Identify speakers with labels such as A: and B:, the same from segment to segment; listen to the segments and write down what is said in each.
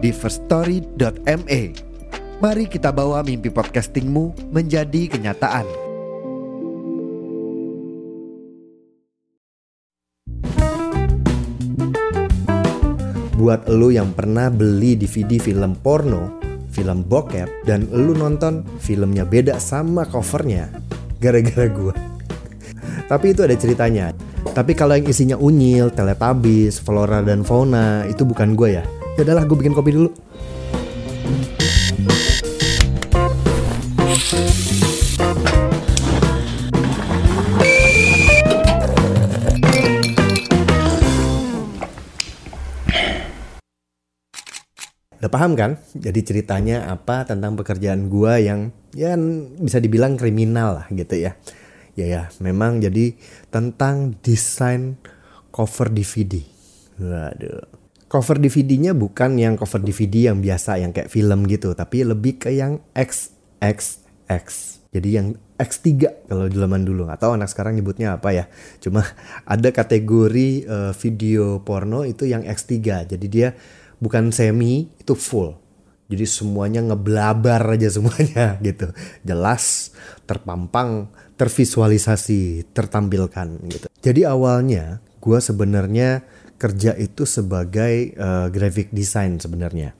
A: di firststory.me. Mari kita bawa mimpi podcastingmu menjadi kenyataan.
B: Buat lo yang pernah beli DVD film porno, film bokep, dan lo nonton filmnya beda sama covernya, gara-gara gue. Tapi itu ada ceritanya. Tapi kalau yang isinya unyil, teletabis, flora dan fauna itu bukan gue ya. Ya udahlah gue bikin kopi dulu. Udah paham kan? Jadi ceritanya apa tentang pekerjaan gua yang ya bisa dibilang kriminal lah gitu ya. Ya ya, memang jadi tentang desain cover DVD. Waduh. Cover DVD-nya bukan yang cover DVD yang biasa yang kayak film gitu, tapi lebih ke yang XXX. Jadi yang X3 kalau zaman dulu tahu anak sekarang nyebutnya apa ya. Cuma ada kategori uh, video porno itu yang X3. Jadi dia bukan semi itu full jadi semuanya ngeblabar aja semuanya gitu jelas terpampang tervisualisasi tertampilkan gitu jadi awalnya gue sebenarnya kerja itu sebagai uh, graphic design sebenarnya.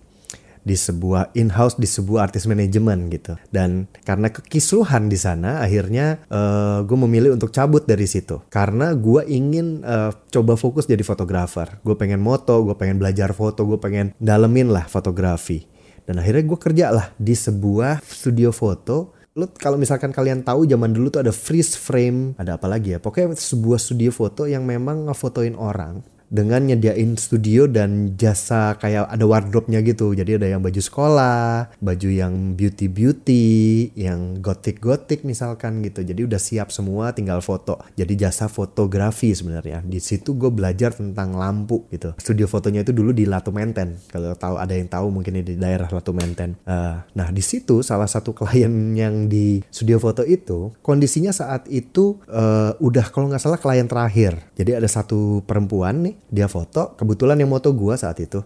B: Di sebuah in-house di sebuah artis manajemen gitu. Dan karena kekisruhan di sana akhirnya uh, gue memilih untuk cabut dari situ. Karena gue ingin uh, coba fokus jadi fotografer. Gue pengen moto gue pengen belajar foto gue pengen dalemin lah fotografi. Dan akhirnya gue kerja lah di sebuah studio foto. Lo kalau misalkan kalian tahu zaman dulu tuh ada freeze frame, ada apa lagi ya? Pokoknya sebuah studio foto yang memang ngefotoin orang dengan nyediain studio dan jasa kayak ada wardrobe-nya gitu. Jadi ada yang baju sekolah, baju yang beauty-beauty, yang gotik-gotik misalkan gitu. Jadi udah siap semua tinggal foto. Jadi jasa fotografi sebenarnya. Di situ gue belajar tentang lampu gitu. Studio fotonya itu dulu di Latu Menten. Kalau tahu ada yang tahu mungkin di daerah Latu Menten. Uh, nah di situ salah satu klien yang di studio foto itu kondisinya saat itu uh, udah kalau nggak salah klien terakhir. Jadi ada satu perempuan nih dia foto kebetulan yang moto gue saat itu.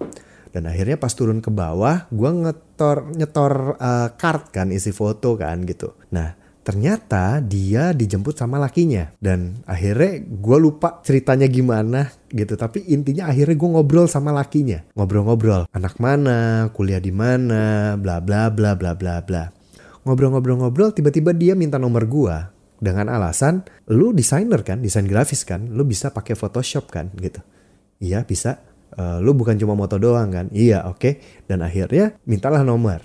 B: Dan akhirnya pas turun ke bawah gue ngetor nyetor uh, card kan isi foto kan gitu. Nah ternyata dia dijemput sama lakinya. Dan akhirnya gue lupa ceritanya gimana gitu. Tapi intinya akhirnya gue ngobrol sama lakinya. Ngobrol-ngobrol anak mana? Kuliah di mana? Bla bla bla bla bla bla. Ngobrol-ngobrol-ngobrol tiba-tiba dia minta nomor gue dengan alasan lu desainer kan? Desain grafis kan? Lu bisa pakai Photoshop kan? Gitu Iya bisa. Uh, lu bukan cuma moto doang kan? Iya oke. Okay. Dan akhirnya mintalah nomor.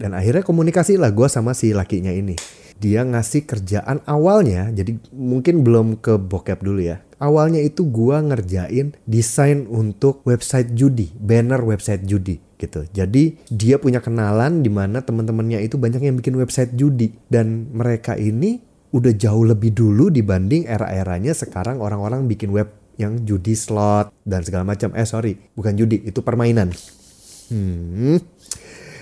B: Dan akhirnya komunikasi lah gue sama si lakinya ini. Dia ngasih kerjaan awalnya, jadi mungkin belum ke bokep dulu ya. Awalnya itu gue ngerjain desain untuk website judi, banner website judi gitu. Jadi dia punya kenalan di mana teman-temannya itu banyak yang bikin website judi dan mereka ini udah jauh lebih dulu dibanding era-eranya sekarang orang-orang bikin web yang judi slot dan segala macam. Eh sorry, bukan judi, itu permainan. Hmm.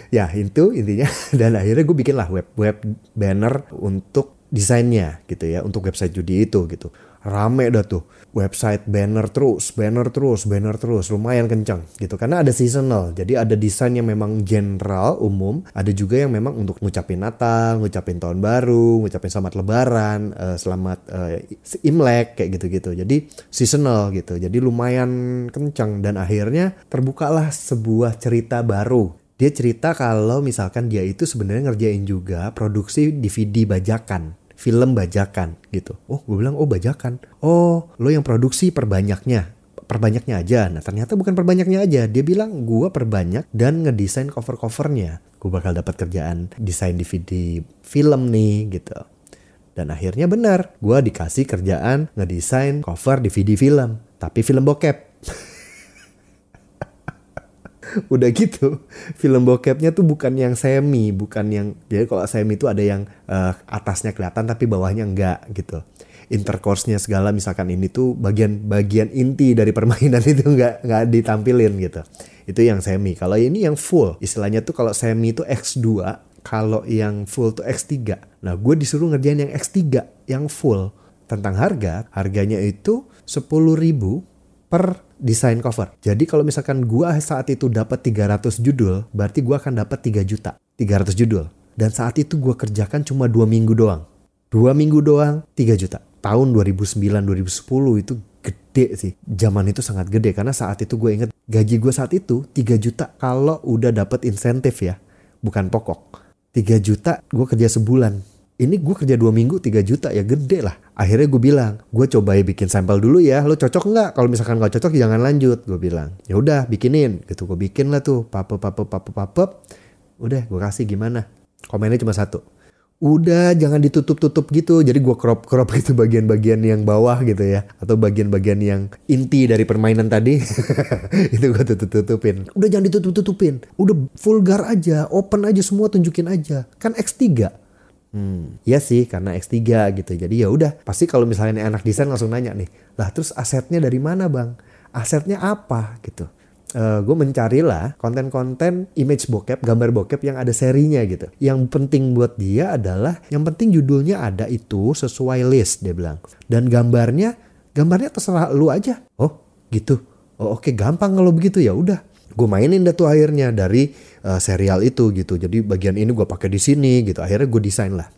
B: Ya itu intinya dan akhirnya gue bikin lah web web banner untuk desainnya gitu ya untuk website judi itu gitu rame dah tuh. Website banner terus banner terus banner terus. Lumayan kencang gitu. Karena ada seasonal. Jadi ada desain yang memang general umum. Ada juga yang memang untuk ngucapin Natal ngucapin tahun baru ngucapin selamat lebaran uh, selamat uh, imlek kayak gitu-gitu. Jadi seasonal gitu. Jadi lumayan kencang. Dan akhirnya terbukalah sebuah cerita baru. Dia cerita kalau misalkan dia itu sebenarnya ngerjain juga produksi DVD bajakan film bajakan gitu. Oh, gue bilang oh bajakan. Oh, lo yang produksi perbanyaknya perbanyaknya aja. Nah ternyata bukan perbanyaknya aja. Dia bilang gue perbanyak dan ngedesain cover-covernya. Gue bakal dapat kerjaan desain DVD film nih gitu. Dan akhirnya benar, gue dikasih kerjaan ngedesain cover DVD film. Tapi film bokep. udah gitu film bokepnya tuh bukan yang semi bukan yang jadi kalau semi itu ada yang uh, atasnya kelihatan tapi bawahnya enggak gitu. Intercourse-nya segala misalkan ini tuh bagian-bagian inti dari permainan itu nggak nggak ditampilin gitu. Itu yang semi. Kalau ini yang full istilahnya tuh kalau semi itu X2 kalau yang full tuh X3 nah gue disuruh ngerjain yang X3 yang full. Tentang harga harganya itu 10.000 per desain cover. Jadi kalau misalkan gua saat itu dapat 300 judul, berarti gua akan dapat 3 juta. 300 judul. Dan saat itu gua kerjakan cuma dua minggu doang. Dua minggu doang, 3 juta. Tahun 2009-2010 itu gede sih. Zaman itu sangat gede karena saat itu gue inget gaji gue saat itu 3 juta kalau udah dapat insentif ya. Bukan pokok. 3 juta gue kerja sebulan ini gue kerja dua minggu 3 juta ya gede lah. Akhirnya gue bilang, gue coba ya bikin sampel dulu ya. Lo cocok nggak? Kalau misalkan nggak cocok jangan lanjut. Gue bilang, ya udah bikinin. Gitu gue bikin lah tuh, pape pape pape pape. Udah gue kasih gimana? Komennya cuma satu. Udah jangan ditutup-tutup gitu. Jadi gue crop-crop gitu bagian-bagian yang bawah gitu ya. Atau bagian-bagian yang inti dari permainan tadi. itu gue tutup-tutupin. Udah jangan ditutup-tutupin. Udah vulgar aja. Open aja semua tunjukin aja. Kan X3 Hmm, ya sih karena X3 gitu. Jadi ya udah, pasti kalau misalnya anak desain langsung nanya nih, lah terus asetnya dari mana bang? Asetnya apa gitu? Uh, gue mencarilah konten-konten image bokep, gambar bokep yang ada serinya gitu. Yang penting buat dia adalah, yang penting judulnya ada itu sesuai list dia bilang. Dan gambarnya, gambarnya terserah lu aja. Oh gitu. Oh oke okay, gampang kalau begitu ya udah gue mainin dah tuh akhirnya dari uh, serial itu gitu. Jadi bagian ini gue pakai di sini gitu. Akhirnya gue desain lah.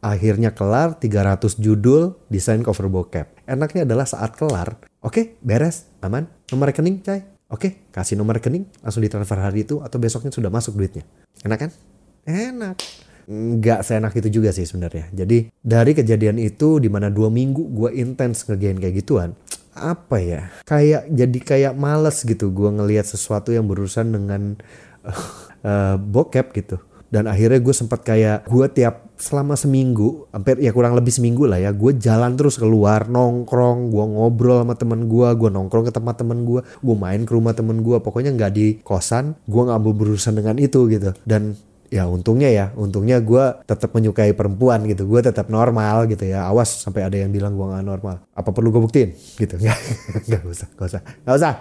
B: Akhirnya kelar 300 judul desain cover bokep. Enaknya adalah saat kelar oke okay, beres aman nomor rekening cai. Oke okay, kasih nomor rekening langsung ditransfer hari itu atau besoknya sudah masuk duitnya. Enak kan? Enak. Nggak seenak itu juga sih sebenarnya. Jadi dari kejadian itu di mana dua minggu gue intens ngerjain kayak gituan apa ya? Kayak jadi kayak males gitu gue ngelihat sesuatu yang berurusan dengan bokep gitu. Dan akhirnya gue sempat kayak gue tiap selama seminggu hampir ya kurang lebih seminggu lah ya gue jalan terus keluar nongkrong gue ngobrol sama temen gue gue nongkrong ke tempat temen gue gue main ke rumah temen gue pokoknya nggak di kosan gue nggak berurusan dengan itu gitu. Dan ya untungnya ya. Untungnya gue tetap menyukai perempuan gitu. Gue tetap normal gitu ya. Awas sampai ada yang bilang gue gak normal. Apa perlu gue buktiin? Gitu. Nggak nggak usah nggak usah. Nggak usah.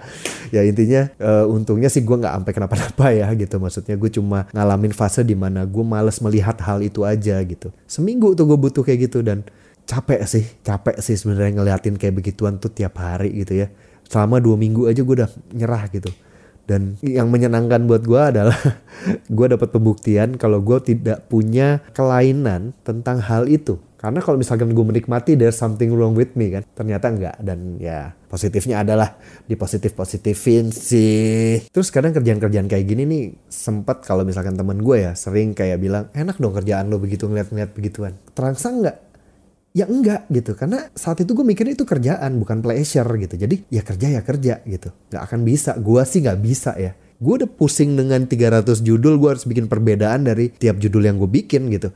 B: Ya intinya uh, untungnya sih gue nggak sampai kenapa-napa ya gitu. Maksudnya gue cuma ngalamin fase di mana gue males melihat hal itu aja gitu. Seminggu tuh gue butuh kayak gitu dan capek sih. Capek sih sebenarnya ngeliatin kayak begituan tuh tiap hari gitu ya. Selama dua minggu aja gue udah nyerah gitu dan yang menyenangkan buat gue adalah gue dapat pembuktian kalau gue tidak punya kelainan tentang hal itu. Karena kalau misalkan gue menikmati there's something wrong with me kan? Ternyata enggak. Dan ya positifnya adalah di positif positifin sih. Terus kadang kerjaan-kerjaan kayak gini nih sempat kalau misalkan temen gue ya sering kayak bilang enak dong kerjaan lo begitu ngeliat-ngeliat begituan. Terangsang nggak ya enggak gitu. Karena saat itu gue mikirnya itu kerjaan bukan pleasure gitu. Jadi ya kerja ya kerja gitu. Nggak akan bisa. Gue sih nggak bisa ya. Gue udah pusing dengan 300 judul gue harus bikin perbedaan dari tiap judul yang gue bikin gitu.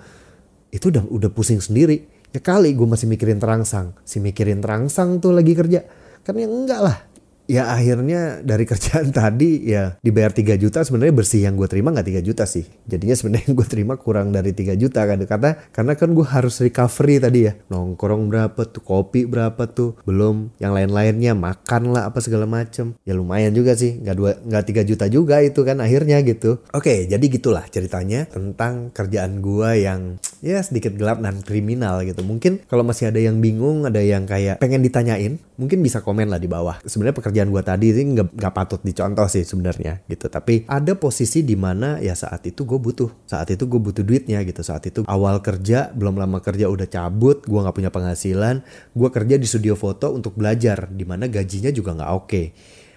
B: Itu udah udah pusing sendiri. Ya kali gue masih mikirin terangsang. Si mikirin terangsang tuh lagi kerja. Kan ya enggak lah ya akhirnya dari kerjaan tadi ya dibayar 3 juta sebenarnya bersih yang gue terima nggak 3 juta sih. Jadinya sebenarnya gue terima kurang dari 3 juta kan. Karena karena kan gue harus recovery tadi ya. Nongkrong berapa tuh kopi berapa tuh belum. Yang lain-lainnya makan lah apa segala macem. Ya lumayan juga sih. Nggak dua nggak 3 juta juga itu kan akhirnya gitu. Oke jadi gitulah ceritanya tentang kerjaan gue yang ya sedikit gelap dan kriminal gitu. Mungkin kalau masih ada yang bingung ada yang kayak pengen ditanyain mungkin bisa komen lah di bawah. Sebenarnya pekerjaan gue tadi sih nggak nggak patut dicontoh sih sebenarnya gitu. Tapi ada posisi di mana ya saat itu gue butuh saat itu gue butuh duitnya gitu. Saat itu awal kerja belum lama kerja udah cabut gue nggak punya penghasilan gue kerja di studio foto untuk belajar di mana gajinya juga nggak oke. okay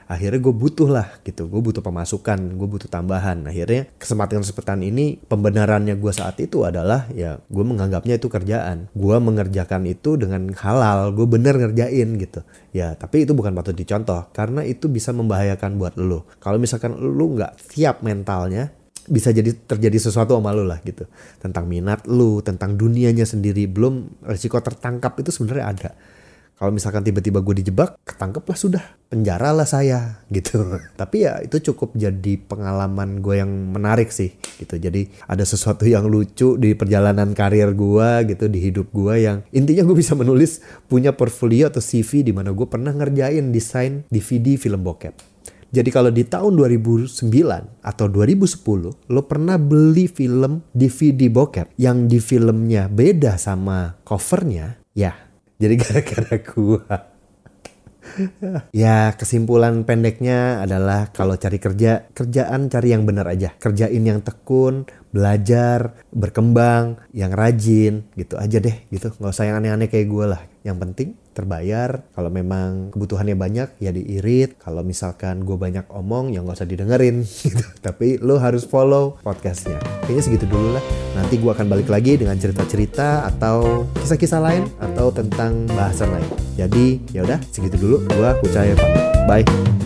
B: akhirnya gue butuh lah gitu. Gue butuh pemasukan gue butuh tambahan. Akhirnya kesempatan kesempatan ini pembenarannya gue saat itu adalah ya gue menganggapnya itu kerjaan. Gue mengerjakan itu dengan halal gue bener ngerjain gitu. Ya tapi itu bukan patut dicontoh karena itu bisa membahayakan buat lo kalau misalkan lo nggak siap mentalnya bisa jadi terjadi sesuatu sama lo lah gitu. Tentang minat lo tentang dunianya sendiri belum risiko tertangkap itu sebenarnya ada Kalau misalkan tiba-tiba gue dijebak, ketangkep lah sudah, penjara lah saya gitu. Tapi ya itu cukup jadi pengalaman gue yang menarik sih gitu. Jadi ada sesuatu yang lucu di perjalanan karir gue gitu, di hidup gue yang intinya gue bisa menulis punya portfolio atau CV di mana gue pernah ngerjain desain DVD film bokep. Jadi kalau di tahun 2009 atau 2010 lo pernah beli film DVD bokep yang di filmnya beda sama covernya, ya jadi gara-gara gua. ya kesimpulan pendeknya adalah kalau cari kerja, kerjaan cari yang benar aja. Kerjain yang tekun, belajar, berkembang, yang rajin gitu aja deh gitu. Nggak usah yang aneh-aneh kayak gue lah. Yang penting terbayar. Kalau memang kebutuhannya banyak ya diirit. Kalau misalkan gue banyak omong ya nggak usah didengerin gitu. Tapi lo harus follow podcastnya. Kayaknya segitu dulu lah. Nanti gue akan balik lagi dengan cerita-cerita atau kisah-kisah lain atau tentang bahasan lain. Jadi ya udah segitu dulu. Gue Kucaya pamit. Bye.